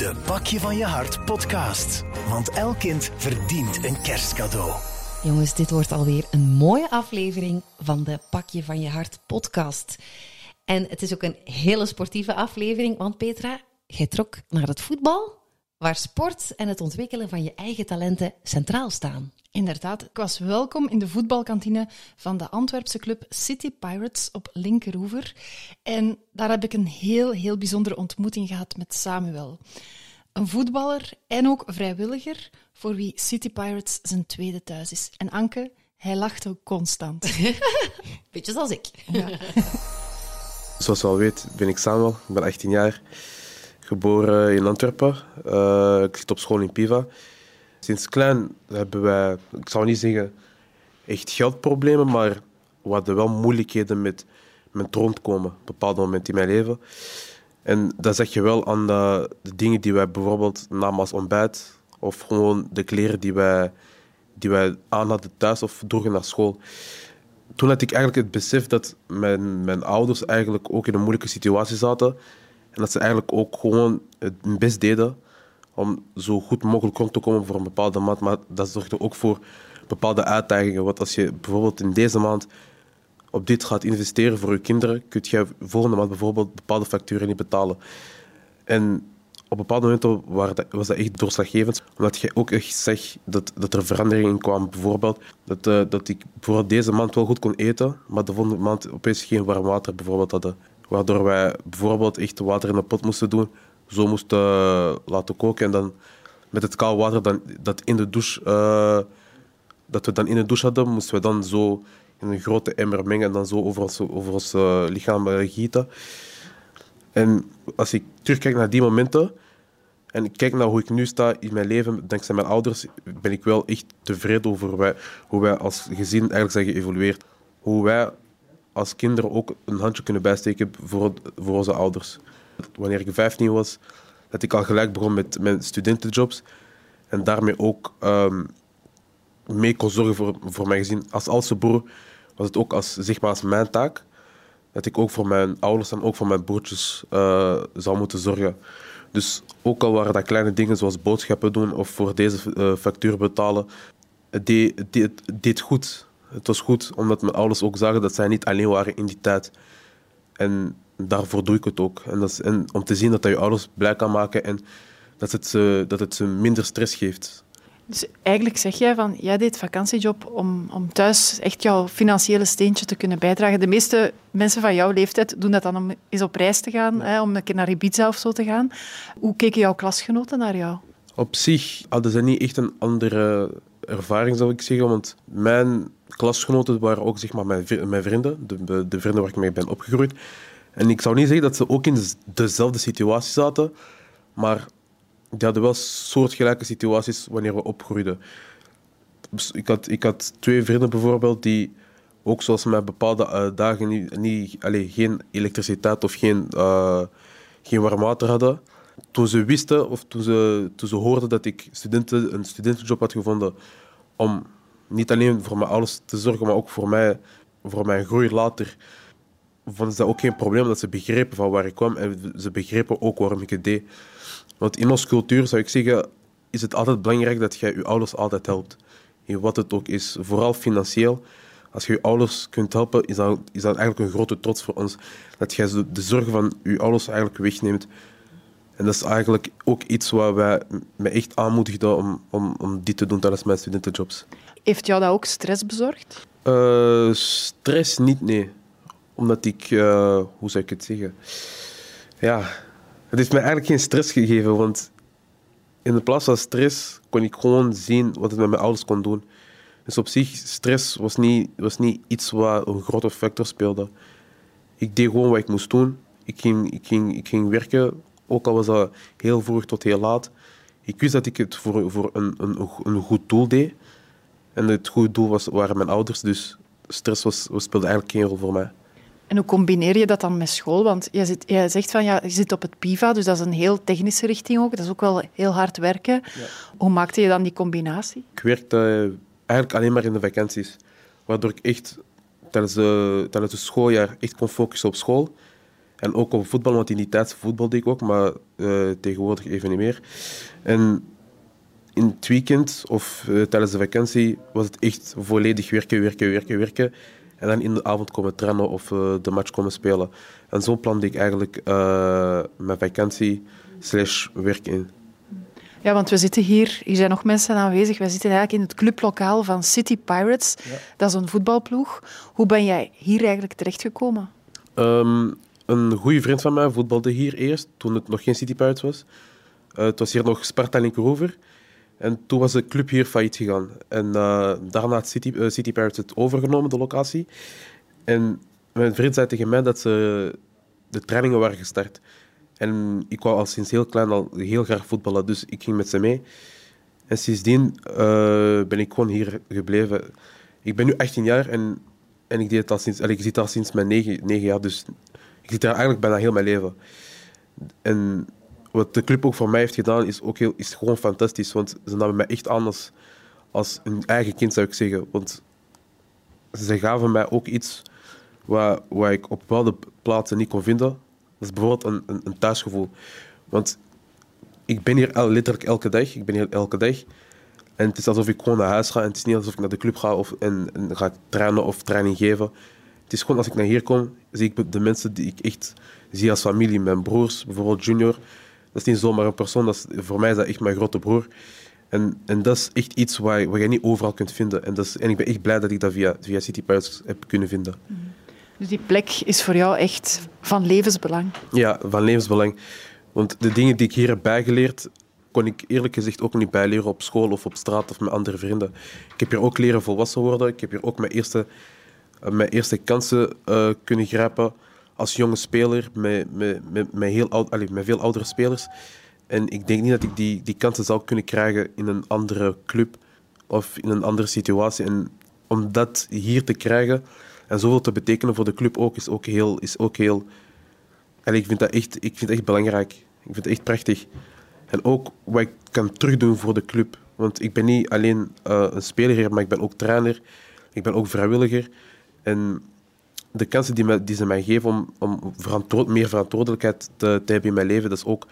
De Pakje van je Hart podcast. Want elk kind verdient een kerstcadeau. Jongens, dit wordt alweer een mooie aflevering van de Pakje van je Hart podcast. En het is ook een hele sportieve aflevering, want Petra, jij trok naar het voetbal, waar sport en het ontwikkelen van je eigen talenten centraal staan. Inderdaad, ik was welkom in de voetbalkantine van de Antwerpse club City Pirates op Linkeroever. En daar heb ik een heel, heel bijzondere ontmoeting gehad met Samuel. Een voetballer en ook vrijwilliger voor wie City Pirates zijn tweede thuis is. En Anke, hij lacht ook constant. Beetje zoals ik. Zoals je al weet ben ik Samuel, ik ben 18 jaar, geboren in Antwerpen. Uh, ik zit op school in Piva. Sinds klein hebben wij, ik zou niet zeggen echt geldproblemen, maar we hadden wel moeilijkheden met, met rondkomen op een bepaald moment in mijn leven. En dat zeg je wel aan de, de dingen die wij bijvoorbeeld namen als ontbijt, of gewoon de kleren die wij, die wij aan hadden thuis of droegen naar school. Toen had ik eigenlijk het besef dat mijn, mijn ouders eigenlijk ook in een moeilijke situatie zaten. En dat ze eigenlijk ook gewoon het best deden om zo goed mogelijk rond te komen voor een bepaalde maand. Maar dat zorgde ook voor bepaalde uitdagingen. Want als je bijvoorbeeld in deze maand op dit gaat investeren voor je kinderen, kun je volgende maand bijvoorbeeld bepaalde facturen niet betalen. En op bepaalde momenten was dat echt doorslaggevend, omdat je ook echt zegt dat, dat er veranderingen kwamen. Bijvoorbeeld dat, uh, dat ik voor deze maand wel goed kon eten, maar de volgende maand opeens geen warm water bijvoorbeeld hadden. Waardoor wij bijvoorbeeld echt water in een pot moesten doen, zo moesten uh, laten koken en dan met het koud water dan, dat, in de douche, uh, dat we dan in de douche hadden, moesten we dan zo in een grote emmer mengen en dan zo over ons, over ons lichaam gieten. En als ik terugkijk naar die momenten en ik kijk naar hoe ik nu sta in mijn leven, dankzij mijn ouders, ben ik wel echt tevreden over hoe wij als gezin eigenlijk zijn geëvolueerd. Hoe wij als kinderen ook een handje kunnen bijsteken voor, voor onze ouders. Wanneer ik 15 was, dat ik al gelijk begon met mijn studentenjobs en daarmee ook um, mee kon zorgen voor, voor mijn gezin. Als oudste broer was het ook als, zeg als mijn taak dat ik ook voor mijn ouders en ook voor mijn broertjes uh, zou moeten zorgen. Dus ook al waren dat kleine dingen zoals boodschappen doen of voor deze uh, factuur betalen, het deed, deed goed. Het was goed, omdat mijn ouders ook zagen dat zij niet alleen waren in die tijd. En daarvoor doe ik het ook. En, dat is, en om te zien dat dat je ouders blij kan maken en dat het, ze, dat het ze minder stress geeft. Dus eigenlijk zeg jij van, jij deed vakantiejob om, om thuis echt jouw financiële steentje te kunnen bijdragen. De meeste mensen van jouw leeftijd doen dat dan om eens op reis te gaan, hè, om een keer naar Ibiza of zo te gaan. Hoe keken jouw klasgenoten naar jou? Op zich hadden ze niet echt een andere ervaring, zou ik zeggen. Want mijn klasgenoten waren ook zeg maar, mijn, mijn vrienden, de, de vrienden waar ik mee ben opgegroeid. En ik zou niet zeggen dat ze ook in dezelfde situatie zaten, maar die hadden wel soortgelijke situaties wanneer we opgroeiden. Dus ik, had, ik had twee vrienden bijvoorbeeld die ook zoals mij bepaalde uh, dagen niet, niet, allez, geen elektriciteit of geen, uh, geen warm water hadden. Toen ze wisten of toen ze, toen ze hoorden dat ik studenten, een studentenjob had gevonden om niet alleen voor mijn ouders te zorgen, maar ook voor, mij, voor mijn groei later, vonden ze dat ook geen probleem dat ze begrepen van waar ik kwam en ze begrepen ook waarom ik het deed. Want in onze cultuur zou ik zeggen, is het altijd belangrijk dat je je ouders altijd helpt. In wat het ook is, vooral financieel. Als je je ouders kunt helpen, is dat, is dat eigenlijk een grote trots voor ons. Dat je de zorgen van je ouders eigenlijk wegneemt. En dat is eigenlijk ook iets wat wij me echt aanmoedigen om, om, om dit te doen tijdens mijn studentenjobs. Heeft jou dat ook stress bezorgd? Uh, stress niet, nee. Omdat ik, uh, hoe zou ik het zeggen? Ja, het heeft me eigenlijk geen stress gegeven, want in de plaats van stress kon ik gewoon zien wat het met mijn ouders kon doen. Dus op zich, stress was niet, was niet iets wat een grote factor speelde. Ik deed gewoon wat ik moest doen. Ik ging, ik ging, ik ging werken, ook al was dat heel vroeg tot heel laat. Ik wist dat ik het voor, voor een, een, een goed doel deed. En het goede doel was, waren mijn ouders, dus stress was, speelde eigenlijk geen rol voor mij. En hoe combineer je dat dan met school? Want je, zit, je zegt van ja, je zit op het PIVA, dus dat is een heel technische richting ook. Dat is ook wel heel hard werken. Ja. Hoe maakte je dan die combinatie? Ik werkte eigenlijk alleen maar in de vakanties. Waardoor ik echt tijdens, de, tijdens het schooljaar echt kon focussen op school. En ook op voetbal, want in die tijd voetbal deed ik ook, maar uh, tegenwoordig even niet meer. En in het weekend of uh, tijdens de vakantie was het echt volledig werken, werken, werken, werken. En dan in de avond komen trainen of uh, de match komen spelen. En zo plande ik eigenlijk mijn vakantie slash werk in. Ja, want we zitten hier, hier zijn nog mensen aanwezig. We zitten eigenlijk in het clublokaal van City Pirates. Ja. Dat is een voetbalploeg. Hoe ben jij hier eigenlijk terechtgekomen? Um, een goede vriend van mij voetbalde hier eerst, toen het nog geen City Pirates was. Uh, het was hier nog Sparta Linkeroever. En toen was de club hier failliet gegaan. En uh, daarna had City, uh, City Pirates het overgenomen, de locatie. En mijn vriend zei tegen mij dat ze de trainingen waren gestart. En ik wou al sinds heel klein al heel graag voetballen, dus ik ging met ze mee. En sindsdien ben ik gewoon hier gebleven. Ik ben nu 18 jaar en, en ik, deed het al sinds, ik zit al sinds mijn 9, 9 jaar, dus ik zit daar eigenlijk bijna heel mijn leven. En wat de club ook voor mij heeft gedaan, is, ook heel, is gewoon fantastisch. Want ze namen mij echt aan als, een eigen kind, zou ik zeggen. Want ze gaven mij ook iets wat, wat ik op bepaalde plaatsen niet kon vinden. Dat is bijvoorbeeld een, een, een thuisgevoel. Want ik ben hier letterlijk elke dag. Ik ben hier elke dag. En het is alsof ik gewoon naar huis ga. En het is niet alsof ik naar de club ga of, en ga trainen of training geven. Het is gewoon als ik naar hier kom, zie ik de mensen die ik echt zie als familie. Mijn broers, bijvoorbeeld Junior. Dat is niet zomaar een persoon, dat is, voor mij is dat echt mijn grote broer. En, en dat is echt iets wat je niet overal kunt vinden. En, dat is, en ik ben echt blij dat ik dat via, via City Pirates heb kunnen vinden. Dus die plek is voor jou echt van levensbelang? Ja, van levensbelang. Want de dingen die ik hier heb bijgeleerd, kon ik eerlijk gezegd ook niet bijleren op school of op straat of met andere vrienden. Ik heb hier ook leren volwassen worden. Ik heb hier ook mijn eerste eh, mijn eerste kansen uh, kunnen grijpen als jonge speler met, met, met, met heel oud, allez, met veel oudere spelers. En ik denk niet dat ik die, die kansen zou kunnen krijgen in een andere club of in een andere situatie. En om dat hier te krijgen en zoveel te betekenen voor de club ook, is ook heel... Is ook heel allez, ik, vind dat echt, ik vind het echt belangrijk. Ik vind het echt prachtig. En ook wat ik kan terugdoen voor de club. Want ik ben niet alleen uh, een speler maar ik ben ook trainer. Ik ben ook vrijwilliger. En de kansen die, die ze mij geven om, om verantwoord, meer verantwoordelijkheid te, te, hebben in mijn leven, dat is, ook,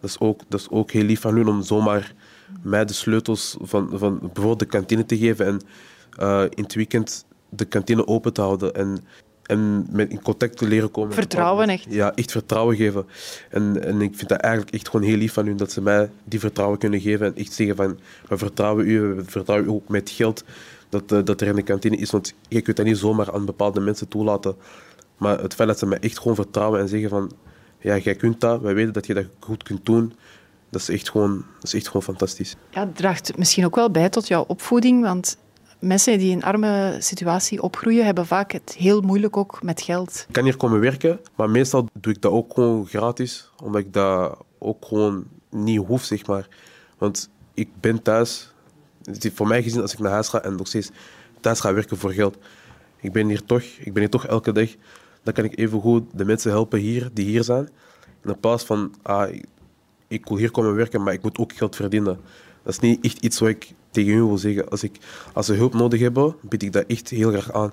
dat, is ook, dat is ook heel lief van hun om zomaar mij de sleutels van, van bijvoorbeeld de kantine te geven en uh, in het weekend de kantine open te houden en, en met in contact te leren komen. Vertrouwen echt. Ja, echt vertrouwen geven. En, en ik vind dat eigenlijk echt gewoon heel lief van hun dat ze mij die vertrouwen kunnen geven en echt zeggen van we vertrouwen u, we vertrouwen u ook met geld dat, uh, dat er in de kantine is. Want je kunt dat niet zomaar aan bepaalde mensen toelaten. Maar het feit dat ze mij echt gewoon vertrouwen en zeggen van... Ja, jij kunt dat, wij weten dat je dat goed kunt doen. Dat is echt gewoon, dat is echt gewoon fantastisch. Ja, het draagt misschien ook wel bij tot jouw opvoeding, want mensen die in een arme situatie opgroeien, hebben vaak het heel moeilijk ook met geld. Ik kan hier komen werken, maar meestal doe ik dat ook gewoon gratis, omdat ik dat ook gewoon niet hoef, zeg maar. Want ik ben thuis, voor mij gezien, als ik naar huis ga en nog steeds thuis ga werken voor geld, ik ben hier toch, ik ben hier toch elke dag, dan kan ik even goed de mensen helpen hier, die hier zijn. In plaats van, ah, ik, wil hier komen werken, maar ik moet ook geld verdienen. Dat is niet echt iets wat ik tegen u wil zeggen. Als, ik, als ze hulp nodig hebben, bied ik dat echt heel graag aan.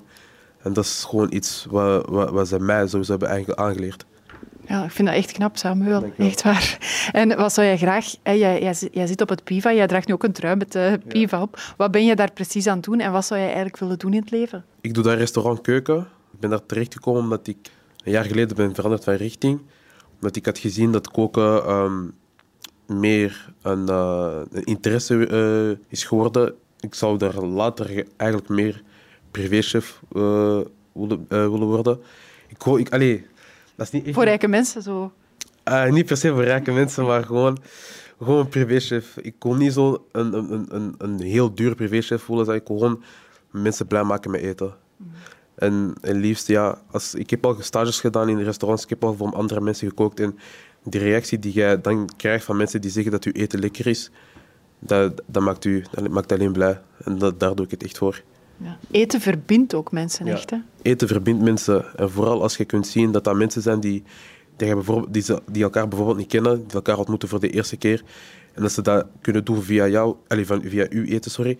En dat is gewoon iets wat, wat, wat ze mij sowieso hebben aangeleerd. Ja, ik vind dat echt knap, Samuel. Echt waar. En wat zou jij graag... Jij, jij, jij, zit op het PIVA, jij draagt nu ook een trui met de PIVA op. Wat ben je daar precies aan het doen en wat zou jij eigenlijk willen doen in het leven? Ik doe daar restaurant keuken. Ik ben daar terechtgekomen omdat ik een jaar geleden ben veranderd van richting. Omdat ik had gezien dat koken um, meer een, uh, een interesse uh, is geworden. Ik zou daar later eigenlijk meer privéchef willen, willen worden. Ik, ik, allee, dat is niet echt... Voor rijke mensen zo? Uh, niet per se voor rijke mensen, maar gewoon, gewoon een privéchef. Ik kon niet zo een, een, een, een heel duur privéchef voelen. Ik kon gewoon mensen blij maken met eten. Mm. En, en liefst, ja, als, ik heb al stages gedaan in restaurants, ik heb al voor andere mensen gekookt. En die reactie die jij dan krijgt van mensen die zeggen dat uw eten lekker is, dat, dat, maakt, u, dat maakt alleen blij. En dat, daar doe ik het echt voor. Ja. Eten verbindt ook mensen echt. Hè? Eten verbindt mensen. En vooral als je kunt zien dat dat mensen zijn die, die, die, die elkaar bijvoorbeeld niet kennen, die elkaar ontmoeten voor de eerste keer. En dat ze dat kunnen doen via jou, allez, van, via uw eten, sorry.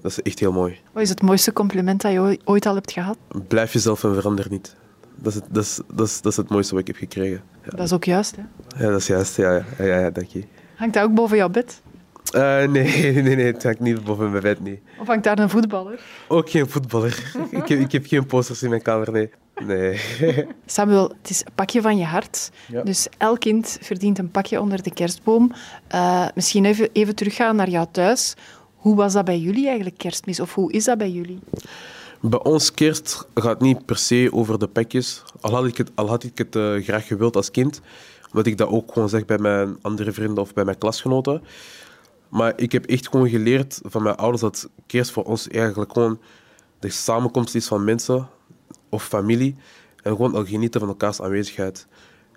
Dat is echt heel mooi. Wat is het mooiste compliment dat je ooit al hebt gehad? Blijf jezelf en verander niet. Dat is het, dat is, dat is, dat is het mooiste wat ik heb gekregen. Ja, Dat is ook juist, hè? ja dat is juist. Ja, ja, ja, ja, ja dank je. Hangt dat ook boven jouw bed? Eh, nee, nee, nee, het hangt niet boven mijn bed, nee. Of hangt daar een voetballer? Ook geen voetballer. ik, heb, ik heb geen posters in mijn kamer, nee. Nee. Samuel, het is een pakje van je hart. Ja. Dus elk kind verdient een pakje onder de kerstboom. Eh, misschien even, even teruggaan naar jou thuis. Hoe was dat bij jullie eigenlijk, kerstmis? Of hoe is dat bij jullie? Bij ons kerst gaat niet per se over de pakjes. Al had ik het, al had ik het eh, graag gewild als kind. Omdat ik dat ook gewoon zeg bij mijn andere vrienden of bij mijn klasgenoten. Maar ik heb echt gewoon geleerd van mijn ouders dat kerst voor ons eigenlijk gewoon de samenkomst is van mensen of familie. En gewoon al genieten van elkaars aanwezigheid.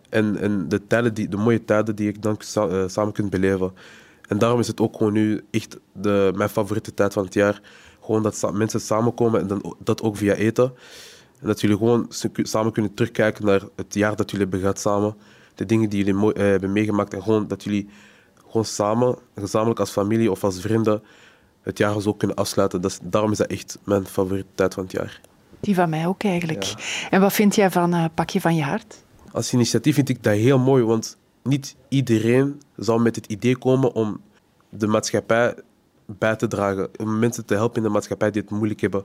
En, en de, tijden die, de mooie tijden die ik dan eh, samen kunt beleven. En daarom is het ook gewoon nu echt de, mijn favoriete tijd van het jaar. Gewoon dat mensen samenkomen en dan, dat ook via eten. En dat jullie gewoon samen kunnen terugkijken naar het jaar dat jullie hebben gehad samen. De dingen die jullie mooi, eh, hebben meegemaakt. En gewoon dat jullie gewoon samen, gezamenlijk als familie of als vrienden, het jaar zo kunnen afsluiten. Dat is, daarom is dat echt mijn favoriete tijd van het jaar. Die van mij ook eigenlijk. En wat vind jij van eh, pakje van je hart? Als initiatief vind ik dat heel mooi, want niet iedereen zou met het idee komen om de maatschappij bij te dragen. Om mensen te helpen in de maatschappij die het moeilijk hebben.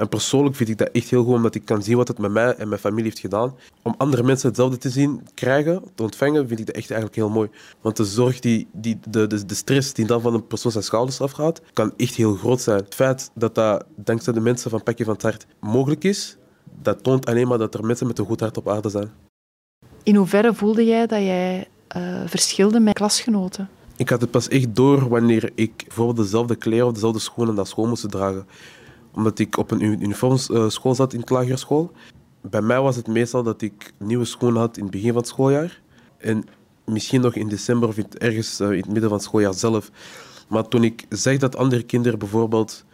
En persoonlijk vind ik dat echt heel goed, omdat ik kan zien wat het met mij en mijn familie heeft gedaan. Om andere mensen hetzelfde te zien krijgen, te ontvangen, vind ik dat echt eigenlijk heel mooi. Want de zorg, die, die, de, de, de stress die dan van een persoon zijn schouders afgaat, kan echt heel groot zijn. Het feit dat dat dankzij de mensen van Pakje van het Hart mogelijk is, dat toont alleen maar dat er mensen met een goed hart op aarde zijn. In hoeverre voelde jij dat jij eh, verschilde met klasgenoten? Ik had het pas echt door wanneer ik bijvoorbeeld dezelfde kleren of dezelfde schoenen naar school moest dragen. Omdat ik op een uni- uniformschool zat in de lagere school. Bij mij was het meestal dat ik nieuwe schoenen had in het begin van het schooljaar. En misschien nog in december of ergens eh, in het midden van het schooljaar zelf. Maar toen ik zeg dat andere kinderen bijvoorbeeld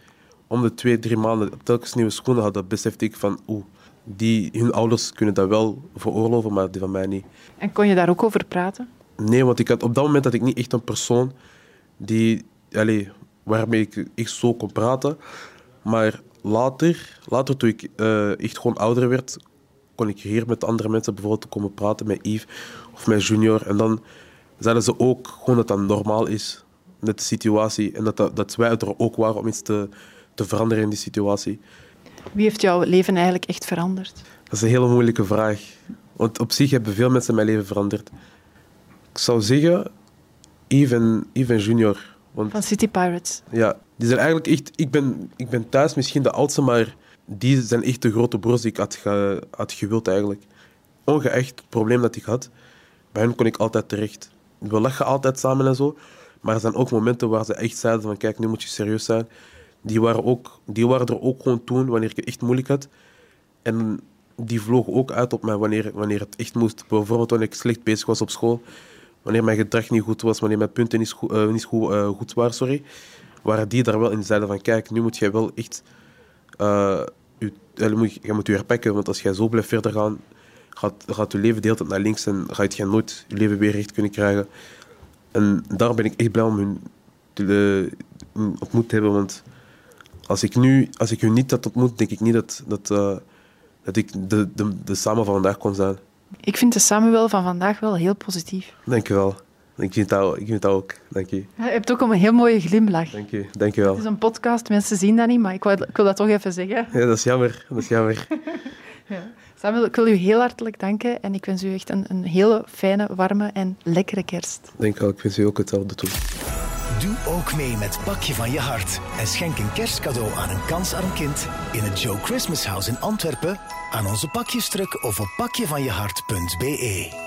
om de twee, drie maanden telkens nieuwe schoenen hadden, besefte ik van oeh, die, hun ouders kunnen dat wel veroorloven, maar die van mij niet. En kon je daar ook over praten? Nee, want ik had, op dat moment had ik niet echt een persoon die, allee, waarmee ik echt zo kon praten. Maar later, later toen ik eh, echt gewoon ouder werd, kon ik hier met andere mensen bijvoorbeeld komen praten, met Yves of met Junior. En dan zeiden ze ook gewoon dat dat normaal is met de situatie. En dat, dat, dat wij er ook waren om iets te, te veranderen in die situatie. Wie heeft jouw leven eigenlijk echt veranderd? Dat is een hele moeilijke vraag. Want op zich hebben veel mensen mijn leven veranderd. Ik zou zeggen, Yves en, Yves en Junior. Want Van City Pirates. ja, die zijn eigenlijk echt... Ik ben, ik ben thuis misschien de oudste, maar die zijn echt de grote broers die ik had, ge- had gewild eigenlijk. Ongeacht het probleem dat ik had, bij hen kon ik altijd terecht. We lachen altijd samen en zo, maar er zijn ook momenten waar ze echt zeiden van kijk, nu moet je serieus zijn. Die waren, ook, die waren er ook gewoon toen, wanneer ik het echt moeilijk had. En die vlogen ook uit op mij wanneer, wanneer het echt moest. Bijvoorbeeld wanneer ik slecht bezig was op school. Wanneer mijn gedrag niet goed was, wanneer mijn punten niet, goed, eh, eh, goed waren, sorry. Waren die daar wel in zeiden van, kijk, nu moet jij wel echt... je, eh, moet, je- moet je want als jij zo blijft verder gaan, gaat, gaat je leven de naar links en ga je nooit je leven weer recht kunnen krijgen. En daar ben ik echt blij om hun te, ontmoet hebben, want als ik, nu, als ik hun niet had ontmoet, denk ik niet dat, dat, dat ik de, de, de samen van vandaag kon zijn. Ik vind de Samuel van vandaag wel heel positief. Dank je wel. Ik vind dat, ik vind dat ook. Dank je. Je hebt ook een heel mooie glimlach. Dank je. Dank je wel. Het is een podcast, mensen zien dat niet, maar ik wil, ik wil dat toch even zeggen. Ja, dat is jammer. Dat is jammer. Samuel, ik wil u heel hartelijk danken en ik wens u echt een, een hele fijne, warme en lekkere kerst. Denk wel, ik wens u ook hetzelfde toe. Doe ook mee met Pakje van je hart en schenk een kerstcadeau aan een kansarm kind in het Joe Christmas House in Antwerpen, aan onze pakjestruk of op pakjevanjehart.be.